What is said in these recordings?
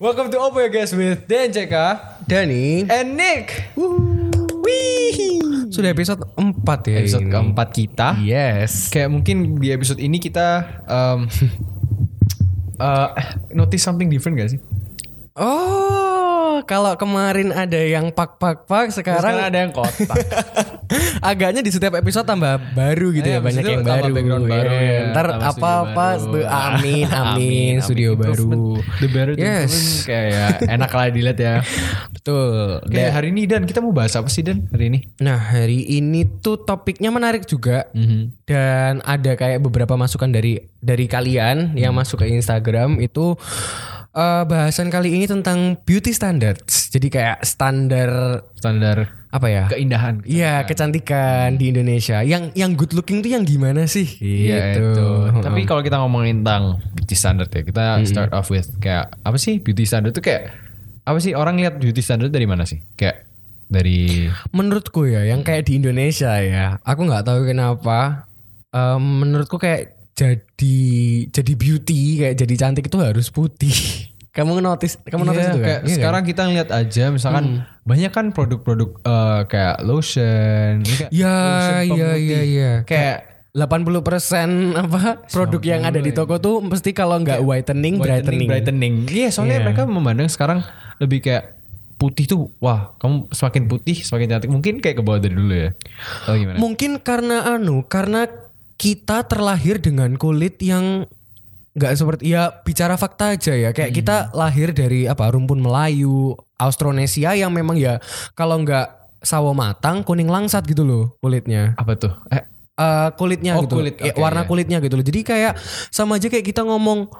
Welcome to Opo ya guys with Dan CK Dani and Nick. Wih. Sudah episode 4 ya Episode ini. keempat kita. Yes Kayak mungkin di episode ini kita um, uh, notice something different gak sih? Oh Kalau kemarin ada yang pak-pak-pak Sekarang Sekarang, ada yang kotak. Agaknya di setiap episode tambah baru gitu Iya, ya Banyak yang baru background ya. baru ya, Ntar apa-apa baru. tuh, Amin Amin Studio baru Improvement. The the Yes. Kayak ya, enak lah dilihat ya. Betul Kayak hari ini Dan kita mau bahas apa sih Dan hari ini? Nah hari ini tuh topiknya menarik juga Mhm. dan ada kayak beberapa masukan dari dari kalian yang Hmm. masuk ke Instagram itu eh, bahasan kali ini tentang beauty standards. Jadi kayak standar Standar apa ya? keindahan. Iya kecantikan di Indonesia. Yang yang good looking tuh yang gimana sih? Iya Gitu. itu. Tapi kalau kita ngomongin tentang beauty standard ya, kita start off with kayak apa sih beauty standard tuh kayak apa sih orang lihat beauty standard dari mana sih? Kayak dari Menurutku ya, yang kayak di Indonesia ya, aku nggak tahu kenapa. em, menurutku kayak jadi jadi beauty kayak jadi cantik itu harus putih. Kamu notice, kamu notice Iya, itu kan? kayak Iya kan? sekarang kita ngeliat aja misalkan banyak kan produk-produk eh, kayak lotion, kayak Ya, lotion ya, pemutih. ya, ya. Kayak 80% apa produk yang ada di toko tuh mesti kalau nggak whitening, brightening. brightening. Iya, soalnya Iya. mereka memandang sekarang lebih kayak putih tuh, wah kamu semakin putih semakin cantik. Mungkin kayak ke bawah dari dulu ya. Atau gimana? Mungkin karena anu, karena kita terlahir dengan kulit yang nggak seperti ya bicara fakta aja ya. Kayak kita lahir dari apa rumpun Melayu Austronesia yang memang ya kalau nggak sawo matang kuning langsat gitu loh kulitnya. Apa tuh? Eh, Eh, kulitnya Oh, gitu kulit, oke, warna kulitnya gitu loh. Jadi kayak sama aja kayak kita ngomong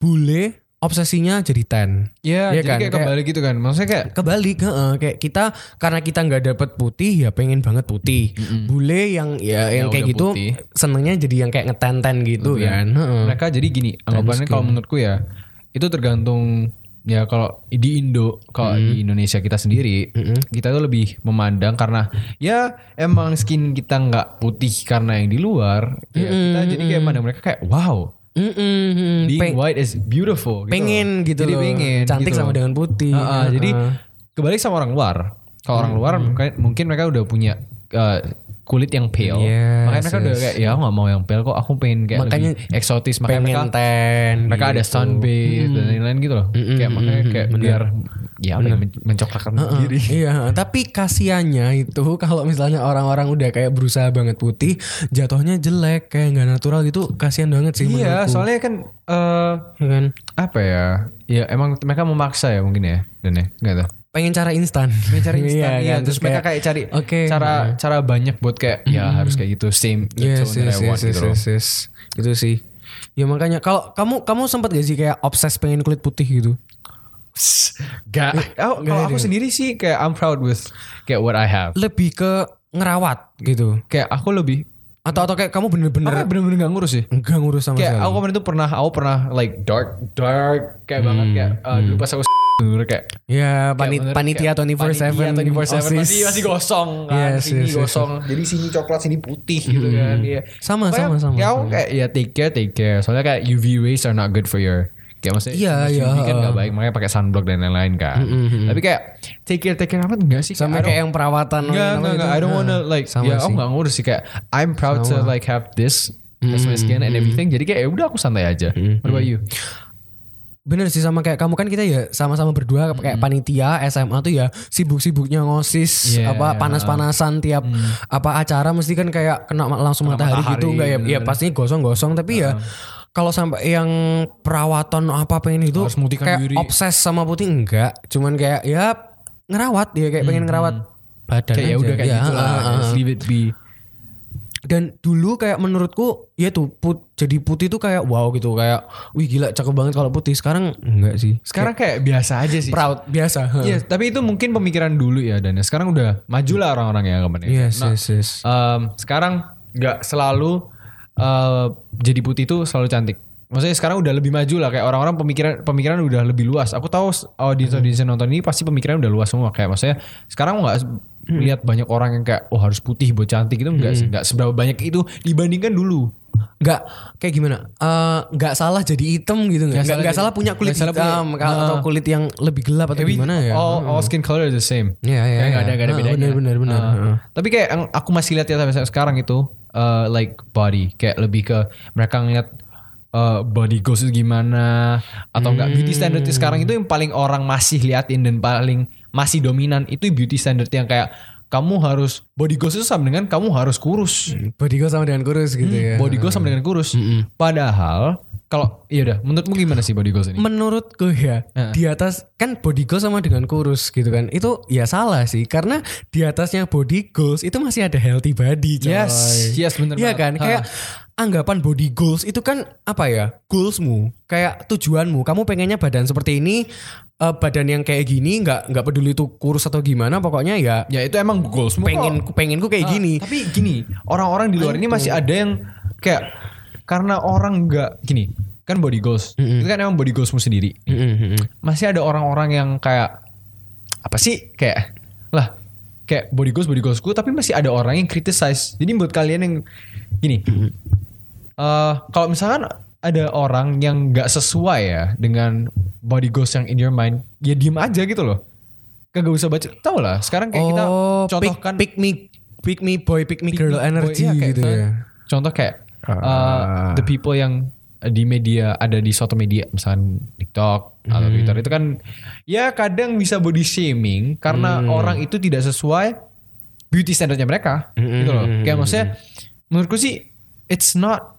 bule obsesinya jadi tan Iya, Iya jadi kan? kayak Kayak- kebalik gitu kan. Maksudnya kayak kebalik heeh. kayak kita karena kita nggak dapet putih ya pengen banget putih bule yang ya yang Ya kayak udah gitu putih. senengnya jadi yang kayak ngeten-ten gitu Lebih kan heeh. mereka jadi gini, anggapannya kalau menurutku ya itu tergantung ya kalau di Indo, kalau di Indonesia kita sendiri, kita tuh lebih memandang karena ya emang skin kita nggak putih karena yang di luar, ya kita jadi kayak mandang mereka kayak wow, Mm-mm. being Pe- white is beautiful. Gitu pengen gitu jadi loh pengen cantik gitu sama loh. dengan putih Heeh, jadi kebalik sama orang luar. Kalau orang luar mungkin- mungkin mereka udah punya uh, kulit yang pale. Yes, makanya mereka udah kayak ya aku gak mau yang pale kok, aku pengen kayak Makanya lebih eksotis. Makanya pengen mereka ten mereka ada gitu. sunbathe dan lain-lain gitu loh. kayak makanya kayak biar ya udah men- mencoklatkan diri. Iya, tapi kasiannya itu kalau misalnya orang-orang udah kayak berusaha banget putih, jatuhnya jelek kayak nggak natural gitu, kasihan banget sih Iya, menurutku. soalnya kan eh Ya kan? apa ya? Ya emang mereka memaksa ya mungkin ya, dan ya, enggak tahu. Pengen cara instan. Pengen cari instan, iya, kan? terus mereka kayak cari Oke. cara cara banyak buat kayak ya harus kayak gitu same Yes, yes, I want yes, gitu yes, yes. Itu sih. Ya makanya kalau kamu kamu sempat gak sih kayak obses pengen kulit putih gitu? Gak, oh, kalau aku sendiri sih kayak I'm proud with kayak what I have. Lebih ke ngerawat gitu. Kayak aku lebih Atau atau kayak kamu bener-bener Aku bener-bener gak ngurus sih. enggak ngurus sama Kayak sekali. aku kemarin tuh pernah, aku pernah like dark, dark kayak banget kayak uh, dulu pas aku bener kayak ya kayak panit, bener panitia kayak 24/7 panitia 24/7 OSIS. masih masih gosong kan Yes, sini yes, yes, gosong jadi sini coklat sini putih gitu kan iya Sama, Pokoknya sama, sama, kayak aku kayak ya take care take care soalnya kayak UV rays are not good for your kayak maksudnya Iya, iya, kan gak baik makanya pakai sunblock dan lain-lain kan. Tapi kayak take care take care amat enggak sih don't- kayak yang perawatan Enggak, enggak, gitu. enggak. I don't wanna like Sama ya sih. aku enggak ngurus sih. Kayak I'm proud to like have this as my skin and everything. Jadi kayak ya udah aku santai aja. What about you? Bener sih sama kayak kamu kan kita ya sama-sama berdua kayak panitia SMA tuh ya sibuk-sibuknya ngosis Yeah, apa panas-panasan tiap apa acara mesti kan kayak kena langsung matahari, matahari, gitu enggak ya? Ya pastinya gosong-gosong tapi ya kalau sampai yang perawatan apa pengen itu Harus kayak diri. obses sama putih enggak cuman kayak ya ngerawat ya kayak pengen ngerawat badan Kayak ya aja. udah kayak Ya, gitu lah. ah, ah, Just ah. leave it be. dan dulu kayak menurutku ya tuh put, jadi putih tuh kayak wow gitu kayak wih gila cakep banget kalau putih sekarang enggak sih Sekarang kayak biasa aja sih. proud biasa. Iya, tapi itu mungkin pemikiran dulu ya dan ya. sekarang udah maju lah orang-orang ya kemarin. Yes, Nah, yes, yes. em, sekarang nggak selalu eh, jadi putih itu selalu cantik. Maksudnya sekarang udah lebih maju lah kayak orang-orang pemikiran pemikiran udah lebih luas. Aku tahu audiens audiens yang nonton ini pasti pemikiran udah luas semua kayak maksudnya sekarang nggak lihat banyak orang yang kayak oh harus putih buat cantik itu enggak sih enggak seberapa banyak itu dibandingkan dulu. nggak kayak gimana? Eh, nggak salah jadi hitam gitu nggak? Nggak salah salah punya kulit salah hitam punya- atau Nah. kulit yang lebih gelap atau gimana ya? All, all skin color is the same. Iya, iya, Kayak nggak iya. ada nggak ada bedanya. benar, benar, benar. Ah. Ah. Tapi kayak aku masih lihat ya sampai sekarang itu uh, like body kayak lebih ke mereka ngeliat uh, body goals itu gimana atau enggak beauty standard sekarang itu yang paling orang masih liatin dan paling masih dominan itu beauty standard yang kayak kamu harus body goals itu sama dengan kamu harus kurus. Body gue sama dengan kurus gitu ya. Body goals sama dengan kurus. Padahal kalau iya udah menurutmu gimana sih body goals ini? Menurutku ya Heeh. di atas kan body goals sama dengan kurus gitu kan itu ya salah sih. Karena di atasnya body goals itu masih ada healthy body coy. Yes, yes, bener Iya kan? Ha. kayak anggapan body goals itu kan apa ya? Goalsmu. Kayak tujuanmu. Kamu pengennya badan seperti ini eh, badan yang kayak gini nggak nggak peduli itu kurus atau gimana pokoknya ya Ya itu emang goals pengen pengenku kayak Ah, gini. Tapi gini, orang-orang di luar ini masih ada yang kayak karena orang nggak gini, kan body goals. Itu kan emang body goalsmu sendiri. Mm-mm. Masih ada orang-orang yang kayak apa sih kayak lah kayak body goals body goalsku tapi masih ada orang yang criticize. Jadi buat kalian yang gini. eh kalau misalkan ada orang yang nggak sesuai ya dengan body goals yang in your mind, ya diem aja gitu loh. Kagak usah baca. Tau lah, sekarang kayak kita oh contohkan pick, pick me pick me boy pick me girl Boy, energy iya, kayak gitu ya Contoh kayak uh, Ah. the people yang di media ada di suatu media misalnya TikTok atau Hmm. Twitter itu kan ya kadang bisa body shaming karena Hmm. orang itu tidak sesuai beauty standardnya mereka Hmm, gitu loh. hmm, Kayak hmm, maksudnya menurutku sih it's not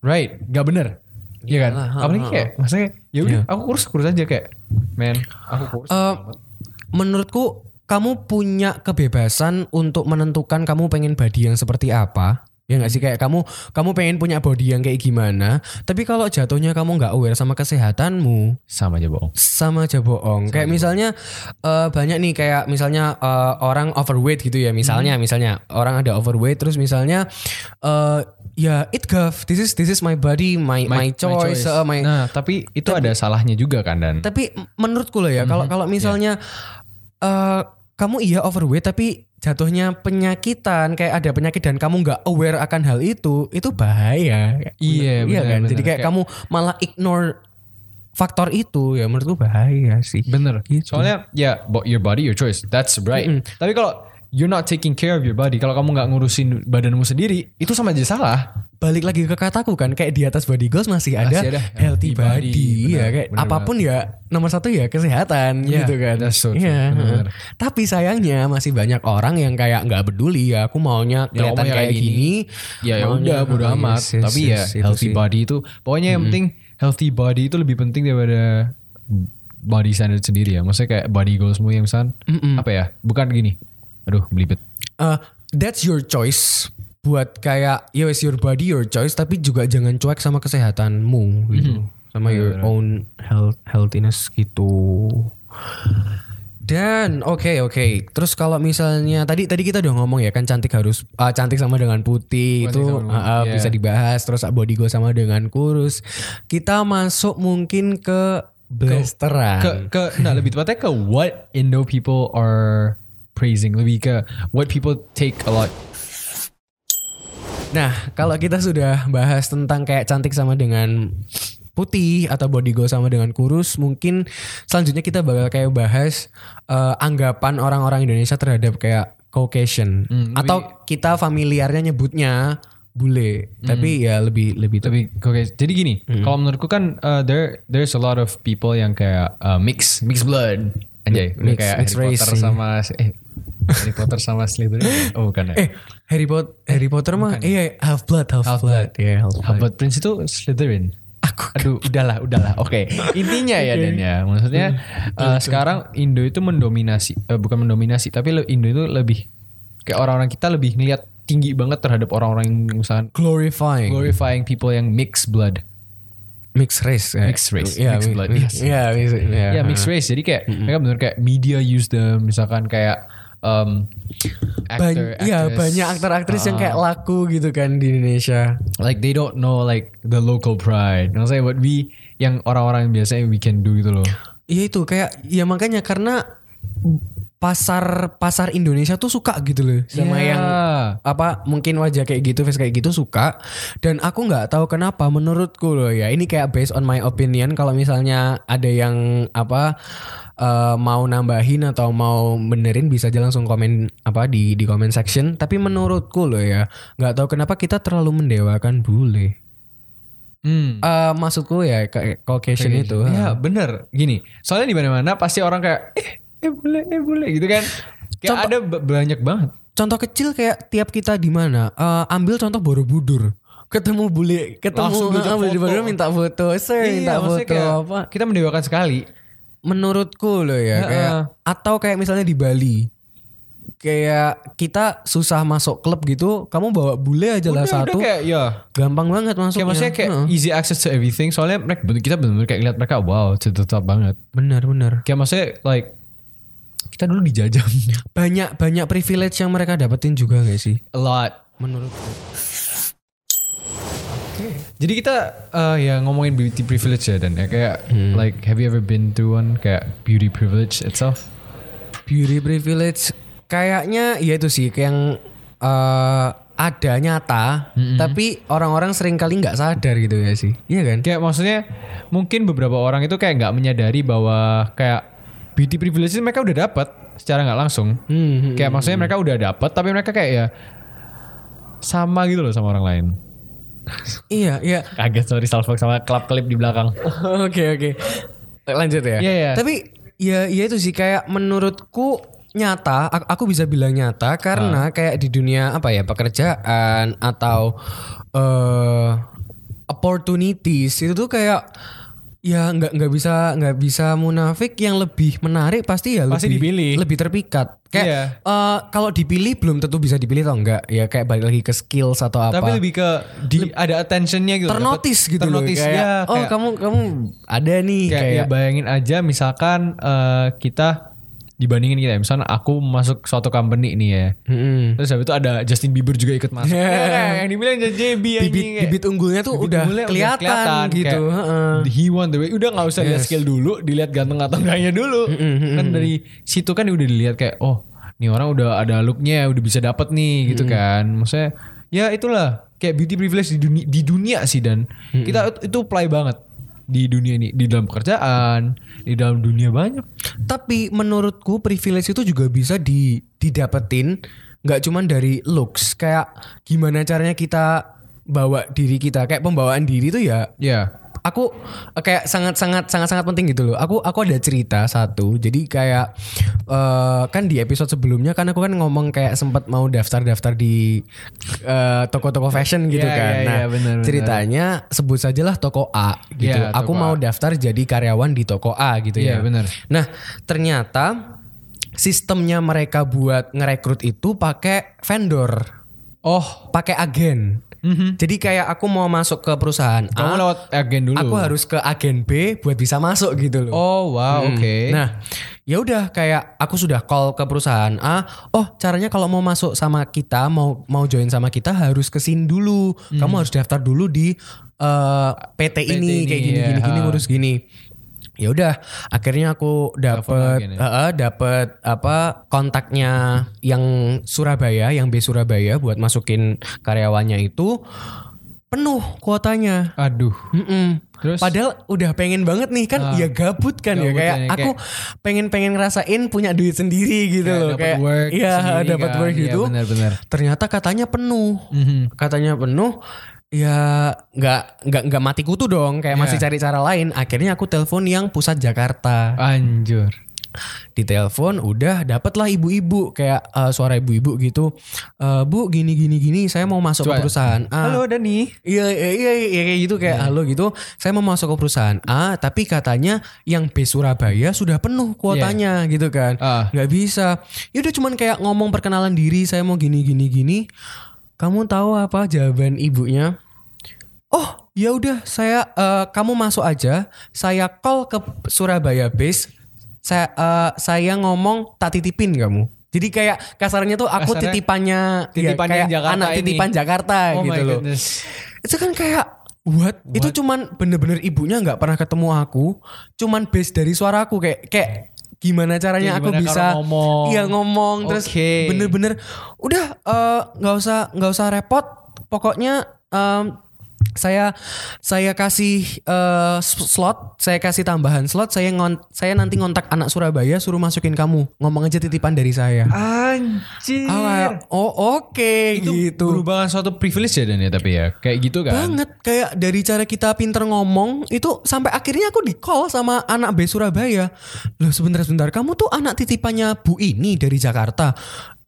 right, gak bener. Iya kan? Ha, Apalagi kayak maksudnya ya udah Iya. aku kurus kurus aja kayak man aku kurus. Eh, menurutku kamu punya kebebasan untuk menentukan kamu pengen body yang seperti apa ya nggak sih? Kayak kamu kamu pengen punya body yang kayak gimana tapi kalau jatuhnya kamu nggak aware sama kesehatanmu sama aja bohong. sama aja bohong. Kayak misalnya eh, banyak nih kayak misalnya eh, orang overweight gitu ya misalnya misalnya orang ada overweight terus misalnya eh ya it gav this is this is my body my my, choice, eh, my Nah, tapi itu ada salahnya juga kan dan? Tapi menurutku loh ya kalau kalau misalnya eh kamu iya overweight tapi jatuhnya penyakitan kayak ada penyakit dan kamu nggak aware akan hal itu itu bahaya Iya, iya benar, kan benar. jadi kayak, Kayak- kamu malah ignore faktor itu ya menurutku bahaya sih Bener. Gitu. Soalnya ya bo- your body your choice. That's right. Tapi kalau you're not taking care of your body, kalau kamu nggak ngurusin badanmu sendiri, itu sama aja salah. balik lagi ke kataku kan kayak di atas body goals masih ada, Masih ada healthy healthy body, body. Benar, ya kayak benar apa pun ya nomor satu ya kesehatan Yeah, gitu kan that's so true. Iya, Benar. tapi sayangnya masih banyak orang yang kayak nggak peduli ya aku maunya Ya, kelihatan maunya kayak kayak gini, Ya ya udah bodo oh, amat. yes, yes, Tapi yes, ya itu healthy sih. body itu pokoknya yang penting healthy body itu lebih penting daripada body standard sendiri ya. Maksudnya kayak body goalsmu yang misalkan apa ya? Bukan gini. Aduh, belibet. Uh, that's your choice. Buat kayak ya wes your body your choice tapi juga jangan cuek sama kesehatanmu gitu. Sama your own health healthiness gitu. Dan oke oke. Terus kalau misalnya tadi tadi kita udah ngomong ya kan cantik harus ah, cantik sama dengan putih Cantik itu sama dengan- ah, ah, iya. bisa dibahas. Terus body go sama dengan kurus. Kita masuk mungkin ke blasteran. Ke ke nah lebih tepatnya ke what Indo people are praising lebih ke what people take a lot. Nah, kalau kita sudah bahas tentang kayak cantik sama dengan putih atau body glow sama dengan kurus, mungkin selanjutnya kita bakal kayak bahas eh, anggapan orang-orang Indonesia terhadap kayak Caucasian. Hmm, atau kita familiarnya nyebutnya bule, tapi ya lebih lebih Tapi oke, jadi gini, kalau menurutku kan uh, there there's a lot of people yang kayak uh, mix mix blood. Anjay, Mix- kayak mix Harry race, Potter sama eh Harry Potter sama Slytherin. Oh, bukan ya. eh Harry Potter Harry Potter mah iya half blood half, Half blood, ya half blood. Half-Blood Prince itu Slytherin. Aku Aduh, udahlah, udahlah. Oke, intinya ya Dan ya, maksudnya uh, sekarang Indo itu mendominasi, eh, bukan mendominasi, tapi Indo itu lebih kayak orang-orang kita lebih ngelihat tinggi banget terhadap orang-orang yang misalkan glorifying glorifying people yang mix blood. mixed race ya. Mixed race, Iya, mixed mi- blood, mi- yes. Iya, mixed- iya. ya mixed race jadi kayak mereka bener kayak media use them misalkan kayak um, actor, Ban- iya actress, banyak aktor-aktris yang uh, kayak laku gitu kan di Indonesia. like they don't know like the local pride. Maksudnya what we yang orang-orang biasanya we can do gitu loh. Iya itu kayak ya makanya karena pasar pasar Indonesia tuh suka gitu loh. Sama Iya. yang apa mungkin wajah kayak gitu face kayak gitu suka. Dan aku nggak tahu kenapa menurutku loh ya. Ini kayak based on my opinion. Kalau misalnya ada yang apa eh, mau nambahin atau mau benerin bisa aja langsung komen apa di di comment section. Tapi menurutku loh ya nggak tahu kenapa kita terlalu mendewakan bule. Hmm. Eh, maksudku ya kayak Caucasian itu. Ya bener. Gini Soalnya di mana mana pasti orang kayak Eh eh boleh eh boleh gitu kan. Kayak Contoh- ada ba- banyak banget. Contoh kecil kayak tiap kita di mana eh, ambil contoh Borobudur. Ketemu bule ketemu eh, bule di. Borobudur minta foto. Minta Iya, maksudnya foto kayak apa? Kita mendewakan sekali. Menurutku loh ya Heeh. kayak atau kayak misalnya di Bali. Kayak kita susah masuk klub gitu kamu bawa bule aja lah satu udah kayak ya gampang banget masuknya. Kayak maksudnya kayak Heeh. easy access to everything. Soalnya mereka kita bener-bener kayak lihat mereka Wow tetap banget. Benar benar. Kayak maksudnya like Kita dulu dijajah banyak banyak privilege yang mereka dapetin juga gak sih? A lot. Menurutku. Jadi kita eh, ya ngomongin beauty privilege ya dan ya. Kayak Hmm. like have you ever been through one? Kayak beauty privilege itself? beauty privilege kayaknya ya itu sih kayak yang eh, ada nyata tapi orang-orang sering kali nggak sadar gitu ya sih. Iya kan? Kayak maksudnya mungkin beberapa orang itu kayak nggak menyadari bahwa kayak beauty privilege mereka udah dapat secara nggak langsung. Hmm, hmm. Kayak maksudnya mereka udah dapat tapi mereka kayak ya sama gitu loh sama orang lain. iya iya Kaget sorry salfok sama klub klip di belakang. oke oke lanjut ya Iya, iya. tapi ya ya itu sih kayak menurutku nyata aku, bisa bilang nyata karena kayak di dunia apa ya pekerjaan atau eh opportunities itu tuh kayak ya nggak nggak bisa nggak bisa munafik yang lebih menarik pasti ya Pasti lebih dipilih. lebih terpikat kayak Iya. eh, kalau dipilih belum tentu bisa dipilih atau enggak ya kayak balik lagi ke skills atau apa Tapi lebih ke di, ada attentionnya gitu. ternotis gitu loh kayak, ya. oh kayak- kamu kamu ada nih kayak, kayak, ya bayangin aja misalkan eh, kita dibandingin kita ya, misalnya aku masuk suatu company nih ya. Mm-mm. terus habis itu ada Justin Bieber juga ikut masuk. Ya, yang dibilang JB bibit bibit unggulnya tuh bibit udah unggulnya kelihatan, gitu kayak, heeh. he won the way. Udah nggak usah lihat Yes. skill dulu dilihat ganteng atau enggaknya dulu. Kan dari situ kan udah dilihat kayak oh nih orang udah ada looknya udah bisa dapet nih gitu kan. Maksudnya ya itulah kayak beauty privilege di dunia di dunia sih dan. Kita itu apply banget di dunia ini di dalam pekerjaan di dalam dunia banyak. Tapi menurutku privilege itu juga bisa di didapetin nggak cuman dari looks. Kayak gimana caranya kita bawa diri kita kayak pembawaan diri tuh ya ya aku eh, kayak sangat sangat sangat sangat penting gitu loh. Aku aku ada cerita satu. Jadi kayak eh, kan di episode sebelumnya kan aku kan ngomong kayak sempat mau daftar-daftar di eh, toko-toko fashion gitu Iya, kan. iya, nah, benar, benar. ceritanya sebut sajalah toko A gitu. Iya, aku mau A. daftar jadi karyawan di toko A gitu Iya, ya. benar. Nah, ternyata sistemnya mereka buat ngerekrut itu pakai vendor, oh pakai agen. Jadi kayak aku mau masuk ke perusahaan A, kamu lewat agen dulu Aku harus ke agen B buat bisa masuk gitu loh. oh wow Hmm. oke Nah, ya udah kayak aku sudah call ke perusahaan A. Oh, caranya kalau mau masuk sama kita, mau mau join sama kita harus kesin dulu. Kamu harus daftar dulu di eh, PT, ini ini, kayak gini ya, gini gini ha. ngurus gini. Ya udah, akhirnya aku dapet ya? eh, dapet apa kontaknya yang Surabaya, yang B Surabaya buat masukin karyawannya itu penuh kuotanya. aduh Mm-mm. Terus? Padahal udah pengen banget nih kan Ah. ya gabut kan ya Gabut kayak ya, aku pengen-pengen ngerasain punya duit sendiri gitu Kayak loh dapat kayak work iya sendiri dapat kan. work Iya, gitu. benar-benar. Ternyata katanya penuh. Mhm. Katanya penuh ya nggak nggak nggak mati kutu dong kayak Iya. masih cari cara lain. Akhirnya aku telepon yang pusat Jakarta. anjur Di telepon udah dapet lah ibu-ibu kayak eh, suara ibu-ibu gitu. Eh, Bu gini gini gini saya mau masuk Coba. ke perusahaan. A. halo Dani Iya, iya, iya, iya, kayak gitu kayak halo gitu. Saya mau masuk ke perusahaan A, tapi katanya yang B Surabaya sudah penuh kuotanya gitu kan. Ah. Nggak bisa. Ya udah cuman kayak ngomong perkenalan diri, saya mau gini gini gini. Kamu tahu apa jawaban ibunya? Oh, ya udah saya eh, kamu masuk aja. Saya call ke Surabaya base. Saya eh, saya ngomong tak titipin kamu. Jadi kayak kasarnya tuh aku Kasarnya titipannya ya, titipannya kayak yang Jakarta anak ini. titipan Jakarta oh gitu my loh goodness itu kan kayak what? Itu cuman bener-bener ibunya nggak pernah ketemu aku, cuman base dari suaraku kayak kayak gimana caranya Kayak aku gimana bisa ngomong. iya ngomong terus Oke. bener-bener udah eh, nggak usah nggak usah repot pokoknya em, saya saya kasih eh, slot saya kasih tambahan slot saya ngon saya nanti ngontak anak Surabaya suruh masukin kamu. Ngomong aja titipan dari saya. Anjir. Ah, oh oke itu gitu. merupakan suatu privilege ya Dan ya tapi ya. Kayak gitu kan. banget kayak dari cara kita pinter ngomong itu sampai akhirnya aku di call sama anak B Surabaya. Loh sebentar sebentar. Kamu tuh anak titipannya Bu ini dari Jakarta.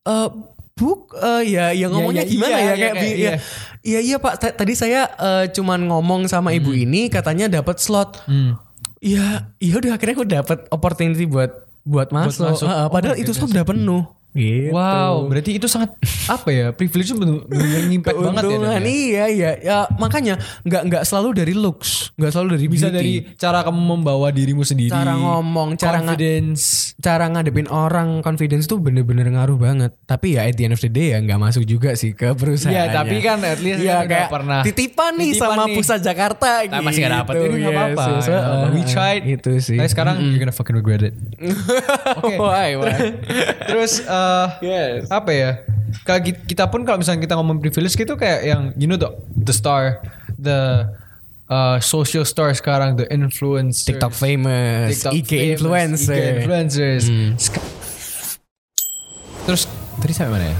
Eh Bu eh, ya ya ngomongnya iya, gimana iya, ya iya, kayak kayak, bi- ya, iya iya Pak T- tadi saya eh, cuman ngomong sama ibu ini katanya dapat slot Hmm. Iya, iya udah akhirnya aku dapat opportunity buat buat masuk. masuk. Heeh, Oh padahal my itu slot udah penuh. Gitu. Wow, berarti itu sangat apa ya? Privilege itu benar-benar ngimpact banget ya. Ya. iya iya ya makanya nggak nggak selalu dari looks nggak selalu dari Bisa beauty. dari cara kamu membawa dirimu sendiri. Cara ngomong, cara confidence. cara ngadepin orang confidence tuh bener-bener ngaruh banget tapi ya at the end of the day ya nggak masuk juga sih ke perusahaan Iya, tapi kan at least ya kan kayak pernah titipan nih titipan sama nih. pusat Jakarta Nah, masih gak dapet gitu. ini gak Yes, apa-apa. Gak apa-apa. We uh, tried. itu sih Tapi sekarang you're gonna fucking regret it. Oke. Why, why? Terus eh, Yes. apa ya? Kita pun kalau misalnya kita ngomong privilege gitu kayak yang you know the, the star, the uh, social star sekarang, the influencer, TikTok famous, TikTok IG famous, influencer. IG influencers. Hmm. Terus tadi sampai mana ya?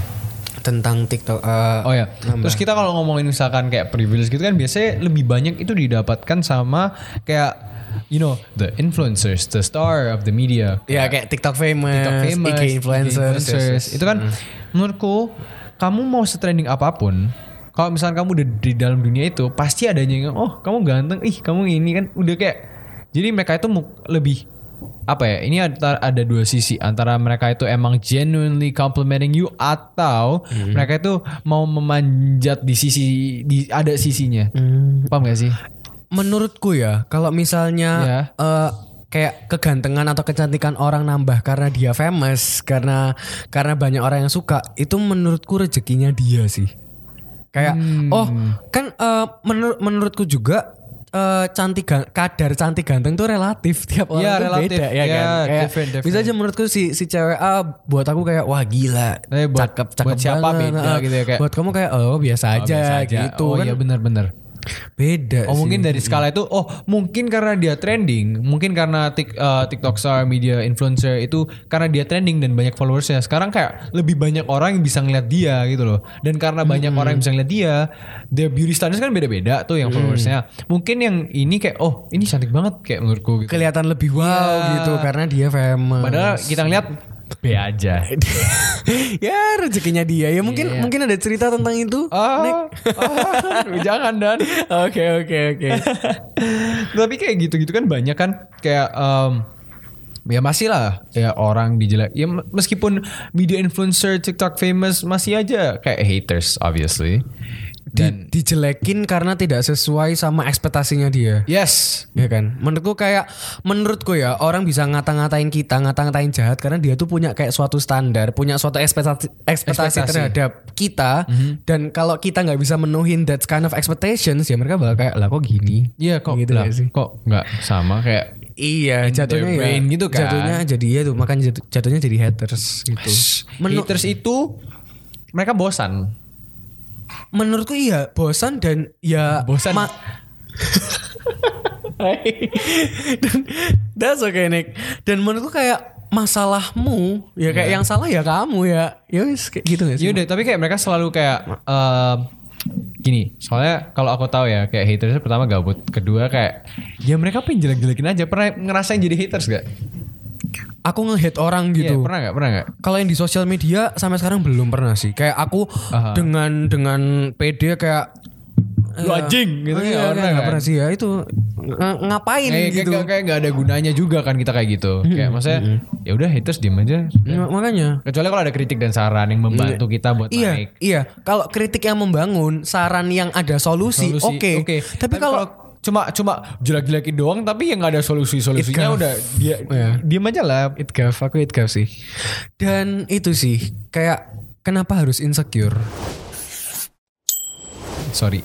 tentang TikTok eh, Oh ya. nambah. Terus kita kalau ngomongin misalkan kayak privilege gitu kan biasanya lebih banyak itu didapatkan sama kayak you know the influencers, the star of the media. ya kayak TikTok famous, TikTok famous, IG influencers, influencers. yes, yes. Itu kan menurutku kamu mau setrending apa pun kalau misalnya kamu udah di dalam dunia itu pasti adanya yang oh kamu ganteng ih kamu ini kan udah kayak jadi mereka itu lebih apa ya ini ada, ada dua sisi antara mereka itu emang genuinely complimenting you atau Hmm. mereka itu mau memanjat di sisi di ada sisinya Hmm. paham gak sih menurutku ya kalau misalnya Ya. eh, kayak kegantengan atau kecantikan orang nambah karena dia famous karena karena banyak orang yang suka itu menurutku rezekinya dia sih kayak Hmm. oh kan eh, menur- menurutku juga eh, cantik kadar cantik ganteng tuh relatif tiap orang Ya, tuh relatif. beda ya, Ya, kan Kayak different, different. bisa aja menurutku si si cewek A buat aku kayak wah gila Tapi buat- cakep cakep buat siapa banget. beda gitu ya, kayak- buat kamu kayak oh biasa Oh, aja, biasa gitu oh kan iya benar-benar beda Oh sih. mungkin dari skala itu oh mungkin karena dia trending mungkin karena tik, eh, TikTok star media influencer itu karena dia trending dan banyak followersnya sekarang kayak lebih banyak orang yang bisa ngeliat dia gitu loh dan karena banyak orang yang bisa ngeliat dia their beauty standards kan beda-beda tuh yang followersnya mungkin yang ini kayak oh ini cantik banget kayak menurutku gitu kelihatan lebih wow Iya. gitu karena dia famous. padahal kita ngeliat B aja ya rezekinya dia ya mungkin Iya. mungkin ada cerita tentang itu. oh, oh, jangan dan Oke oke oke. tapi kayak gitu-gitu kan banyak kan kayak em, ya masih lah ya orang dijelek ya meskipun media influencer TikTok famous masih aja kayak haters obviously Di, dijelekin karena tidak sesuai sama ekspektasinya dia. yes Ya kan, menurutku kayak menurutku ya orang bisa ngata-ngatain kita, ngata-ngatain jahat karena dia tuh punya kayak suatu standar, punya suatu ekspektasi ekspektasi, Ekspektasi. terhadap kita dan kalau kita nggak bisa menuhin that kind of expectations ya mereka bakal kayak lah kok gini. Iya kok Gitu lah, sih? kok nggak sama kayak Iya, In jatuhnya ya brain gitu kan. Jatuhnya jadi ya tuh makanya jatuh- jatuhnya jadi haters gitu. Menu- haters itu mereka bosan menurutku iya bosan dan ya Bosan. ma- dan that's okay Nick. Dan menurutku kayak masalahmu ya kayak yang salah ya kamu ya. Ya wis kayak gitu gak sih? Yaudah, tapi kayak mereka selalu kayak em, gini. Soalnya kalau aku tahu ya, kayak haters pertama gabut, kedua kayak ya mereka pengen jelek-jelekin aja. Pernah ngerasain jadi haters gak? Aku nge-hate orang Iya, gitu. pernah gak? Pernah gak? Kalau yang di sosial media sampai sekarang belum pernah sih. Kayak aku Aha. dengan dengan PD kayak Lu eh, anjing, gitu oh nggak iya, pernah nggak kan? pernah sih ya itu ng- ngapain Kayak, gitu. kayak, kayak gak ada gunanya juga kan kita kayak gitu. Kayak maksudnya ya udah haters diem aja. Ya, makanya Kecuali kalau ada kritik dan saran yang membantu kita buat Iya, naik. iya. Kalau kritik yang membangun, saran yang ada solusi, Solusi, oke. Tapi, kalau cuma cuma jelek-jelekin doang tapi yang nggak ada solusi solusinya Itgaf. udah dia Iya. diem aja lah itgaf, aku itgaf sih. Dan itu sih, kayak kenapa harus insecure? sorry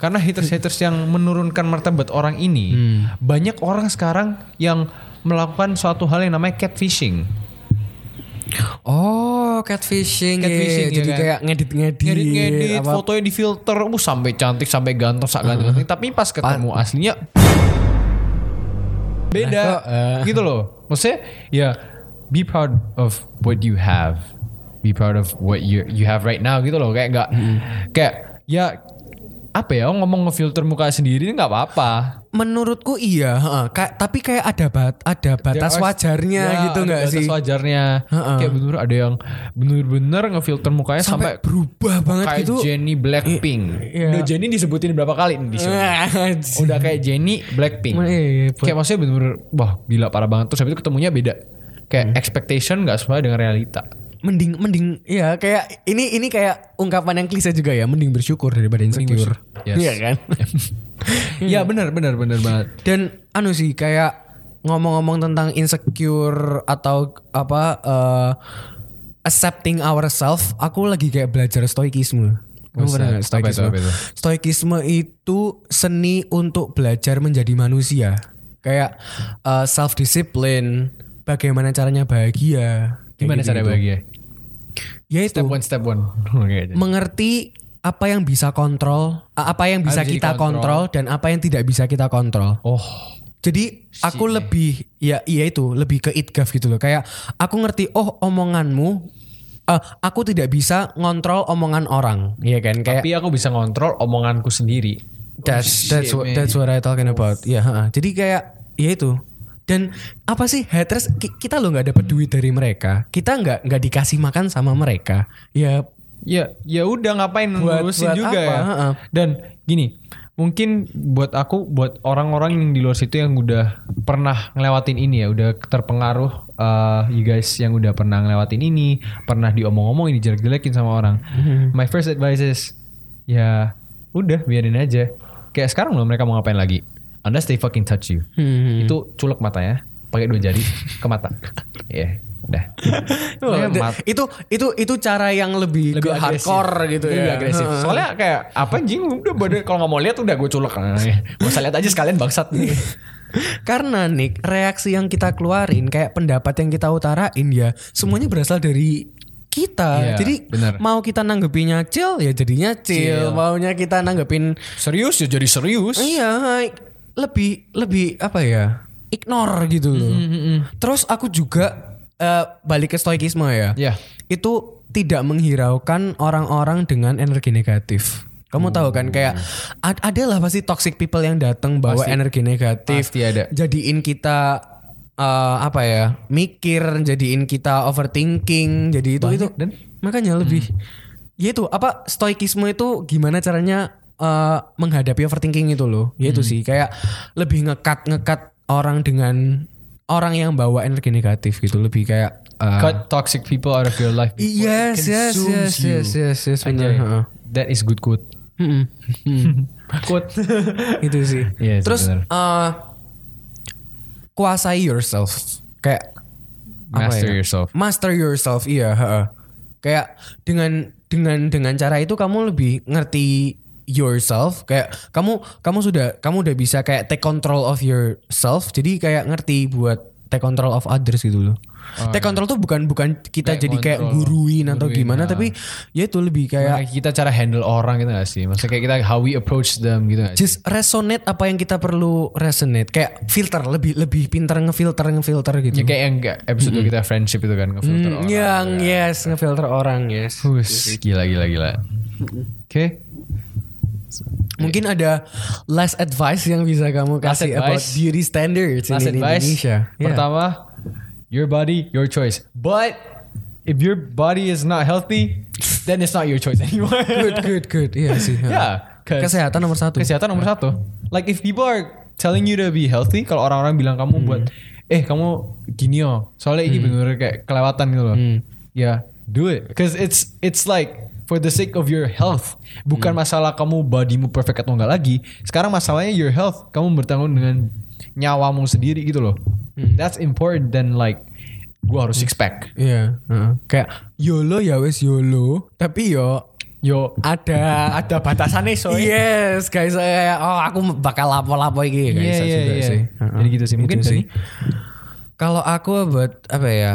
karena haters haters yang menurunkan martabat orang ini Hmm. banyak orang sekarang yang melakukan suatu hal yang namanya catfishing. Oh, catfishing. Catfishing, ya. Jadi kan? kayak ngedit-ngedit. Ngedit-ngedit, fotonya di filter, uh, sampai cantik, sampai ganteng, sak ganteng. Tapi pas ketemu aslinya beda, kok, eh. gitu loh. Maksudnya, ya be proud of what you have, be proud of what you you have right now, gitu loh. Kayak nggak, kayak ya apa ya ngomong ngefilter muka sendiri nggak apa-apa. Menurutku iya, heeh. Kayak tapi kayak ada bat ada batas Ya, wajarnya ya, gitu nggak batas sih? wajarnya. Heeh. Kayak bener ada yang bener-bener ngefilter mukanya Sampai, sampai, berubah banget kayak gitu. Jenny Blackpink. iya. Udah Jenny disebutin berapa kali nih di sini. Udah kayak Jenny Blackpink. Iya, kayak maksudnya bener-bener wah gila parah banget terus habis itu ketemunya beda. Kayak Hmm. expectation nggak sesuai dengan realita. mending mending ya kayak ini ini kayak ungkapan yang klise juga ya mending bersyukur daripada insecure Yes. iya kan Iya benar benar benar banget. dan anu sih kayak ngomong-ngomong tentang insecure atau apa eh, accepting ourselves aku lagi kayak belajar stoikisme Kamu pernah Apa itu, stoikisme? apa itu? Stoikisme itu seni untuk belajar menjadi manusia. Kayak self discipline, bagaimana caranya bahagia. Gimana gitu-gitu. cara bahagia? Ya itu Step one step one. Mengerti apa yang bisa kontrol, apa yang bisa kita kontrol dan apa yang tidak bisa kita kontrol. Oh. Jadi aku lebih ya iya itu lebih ke itgaf gitu loh. Kayak aku ngerti oh omonganmu eh, aku tidak bisa ngontrol omongan orang, Iya kan? Kayak Tapi aku bisa ngontrol omonganku sendiri. that's Oh, that's what, that's what I talking about. Ya, heeh. Jadi kayak ya itu. Dan apa sih haters ki- kita lo nggak dapat duit dari mereka. Kita nggak nggak dikasih makan sama mereka. Ya Ya, ya udah ngapain Buat- ngurusin buat juga apa? ya. Dan gini, mungkin buat aku, buat orang-orang yang di luar situ yang udah pernah ngelewatin ini ya, udah terpengaruh, uh, you guys yang udah pernah ngelewatin ini, pernah diomong-omongin, dijelek-jelekin sama orang. My first advice is, ya udah biarin aja. Kayak sekarang loh mereka mau ngapain lagi? Unless they fucking touch you. Hmm. Itu culek matanya, pakai dua jari ke mata. Ya, udah. Oh, itu itu itu cara yang lebih, lebih ke agresif. hardcore gitu lebih ya. agresif. Heeh. Soalnya kayak apa anjing udah badan kalau nggak mau lihat udah gue culek. Nah, ya. Gak usah lihat aja sekalian bangsat nih. Karena Nick, reaksi yang kita keluarin kayak pendapat yang kita utarain ya semuanya berasal dari kita. Iya, Jadi bener. mau kita nanggepinnya chill ya jadinya chill. Chill. Maunya kita nanggepin serius ya jadi serius. iya lebih lebih apa ya? Ignore gitu loh. Terus aku juga eh, balik ke stoikisme ya. Ya. Itu tidak menghiraukan orang-orang dengan energi negatif. Kamu tahu kan kayak ad- ada lah pasti toxic people yang datang bawa Pasti. energi negatif. Pasti ada. Jadiin kita eh, apa ya? Mikir, jadiin kita overthinking. Jadi itu Banyak itu dan- makanya lebih ya itu apa stoikisme itu gimana caranya eh, menghadapi overthinking itu loh. Ya itu sih kayak lebih ngekat ngekat orang dengan orang yang bawa energi negatif gitu lebih kayak eh, Cut toxic people out of your life. Yes, yes, yes, you. yes, yes, yes, benar. That is good quote. Mm. Quote. itu sih. Sih, Terus eh, kuasai yourself. Kayak Master ya? yourself. Master yourself, iya. heeh. Kayak dengan dengan dengan cara itu kamu lebih ngerti yourself. Kayak kamu kamu sudah kamu udah bisa kayak take control of yourself. Jadi kayak ngerti buat take control of others gitu loh. Oh, take control tuh bukan bukan kita Take jadi kayak guruin atau Guruin, gimana, ya. tapi ya itu lebih kayak Kayak kita cara handle orang gitu gak sih? Maksudnya kayak kita how we approach them gitu gak sih? just resonate apa yang kita perlu resonate kayak filter lebih lebih pintar ngefilter ngefilter gitu Ya kayak yang episode kita friendship itu kan ngefilter Hmm, orang. yang yes ngefilter orang yes Hus, gila gila gila. Oke. Mungkin ada last advice yang bisa kamu Last kasih about advice. beauty standards Last in advice. Indonesia Yeah. Pertama, your body, your choice. But if your body is not healthy, then it's not your choice anymore. good good good iya sih Yeah, kesehatan nomor satu Kesehatan nomor satu. Like if people are telling you to be healthy, kalau orang-orang bilang kamu buat, eh kamu gini oh, soalnya ini bener kayak kelewatan gitu loh. Hmm. Ya, do it. Cause it's it's like for the sake of your health. Bukan masalah kamu bodymu perfect atau enggak lagi. Sekarang masalahnya your health. Kamu bertanggung dengan nyawamu sendiri gitu loh. That's important than like gua harus six pack. iya heeh. kayak YOLO ya wes YOLO tapi yo Yo, ada ada batasannya soy. Yes, guys, saya oh aku bakal lapo-lapo iki guys Iya, iya, juga iya. sih. Heeh. Jadi gitu sih. Mungkin Itu dari Kalau aku buat apa ya?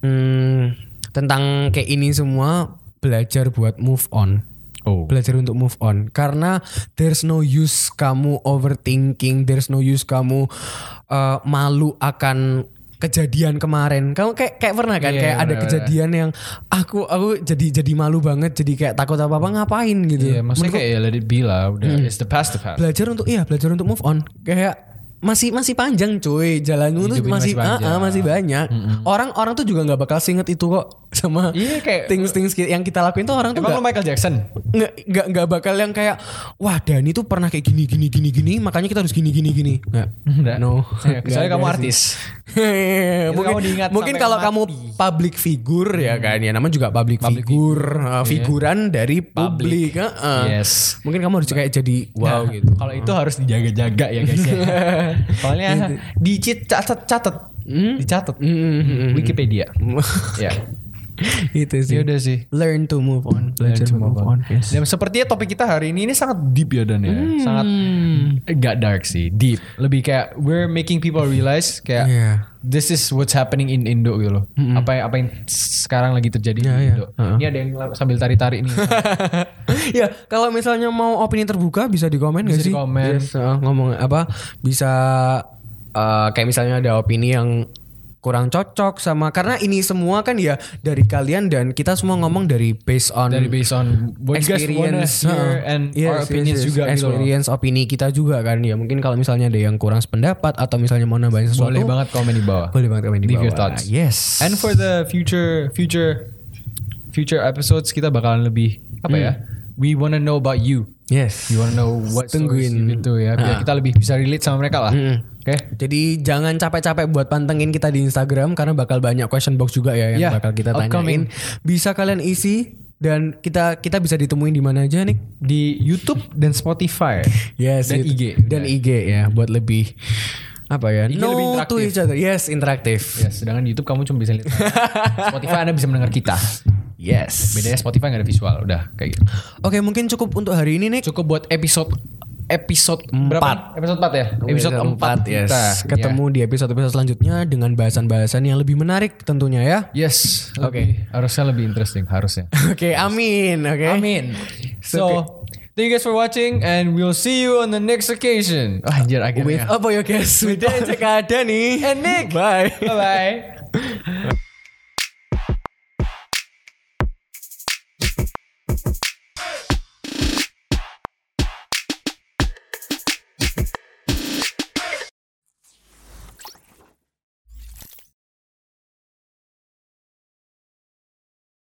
Hmm, tentang kayak ini semua belajar buat move on. Oh. Belajar untuk move on karena there's no use kamu overthinking, there's no use kamu uh, malu akan kejadian kemarin. Kamu kayak kayak pernah kan Iya, kayak ada benar, kejadian yang aku aku jadi jadi malu banget, jadi kayak takut apa-apa ngapain gitu. Iya, maksudnya kayak ya let it be lah, udah it's the past the past. belajar untuk iya belajar untuk move on kayak masih masih panjang cuy jalanmu tuh masih masih panjang. ah, ah, masih banyak orang orang tuh juga nggak bakal singet itu kok sama Iya, kayak- things things yang kita lakuin tuh orang tuh Emang lo Michael Jackson? nggak nggak nggak bakal yang kayak wah Dani tuh pernah kayak gini gini gini gini makanya kita harus gini gini gini nggak no Ya, Nggak kamu artis. mungkin kamu mungkin kalau kamu public figure ya kan ya namanya juga public, figure uh, figuran dari publik uh-uh. Yes. mungkin kamu harus kayak jadi wow Nah, gitu Kalau itu harus dijaga-jaga ya guys ya. Soalnya dicit catat catat. Dicatat. Mm-mm. Wikipedia. ya. itu sih Ya udah sih. learn to move on belajar to move, move on, Yes. Dan sepertinya topik kita hari ini ini sangat deep ya dan ya. Sangat enggak dark sih, deep. Lebih kayak we're making people realize kayak Iya. this is what's happening in Indo gitu loh. Apa yang apa yang sekarang lagi terjadi Iya, di. Indo. Ini ada yang sambil tarik-tarik nih. ya kalau misalnya mau opini terbuka bisa di komen Bisa sih di komen. Yes, uh, ngomong apa bisa uh, kayak misalnya ada opini yang kurang cocok sama karena ini semua kan ya dari kalian dan kita semua ngomong dari based on Dari based on what you guys wanna experience hear uh, and yes, our yes, opinions yes. juga gitu loh. experience opini kita juga kan ya mungkin kalau misalnya ada yang kurang sependapat atau misalnya mau nambahin sesuatu Boleh banget komen di bawah. boleh banget komen di Leave bawah your thoughts. yes And for the future future future episodes kita bakalan lebih apa ya? We wanna know about you. Yes You wanna know what Tungguin. gitu ya. Biar kita lebih bisa relate sama mereka lah. Oke. Jadi jangan capek-capek buat pantengin kita di Instagram karena bakal banyak question box juga ya yang Yeah, bakal kita upcoming. tanyain. Bisa kalian isi dan kita kita bisa ditemuin di mana aja nih? Di YouTube dan Spotify. Yes, Dan itu. IG. Dan IG ya buat lebih apa ya? IG no lebih to interaktif. each other. Yes, interaktif. Ya, sedangkan di YouTube kamu cuma bisa lihat. Spotify Anda bisa mendengar kita. Yes. Bedanya Spotify nggak ada visual. Udah kayak gitu. Oke, mungkin cukup untuk hari ini nih. Cukup buat episode episode berapa? Episode 4 ya? Episode 4 yes. kita. Ketemu di episode-episode selanjutnya dengan bahasan-bahasan yang lebih menarik tentunya ya. Yes. Oke. Oke. Harusnya lebih interesting. Harusnya. Oke, amin. Oke. Amin. So, thank you guys for watching and we'll see you on the next occasion. Oh, anjir With akhirnya. apa ya guys? With Cek ada nih. And Nick. Bye. Bye bye.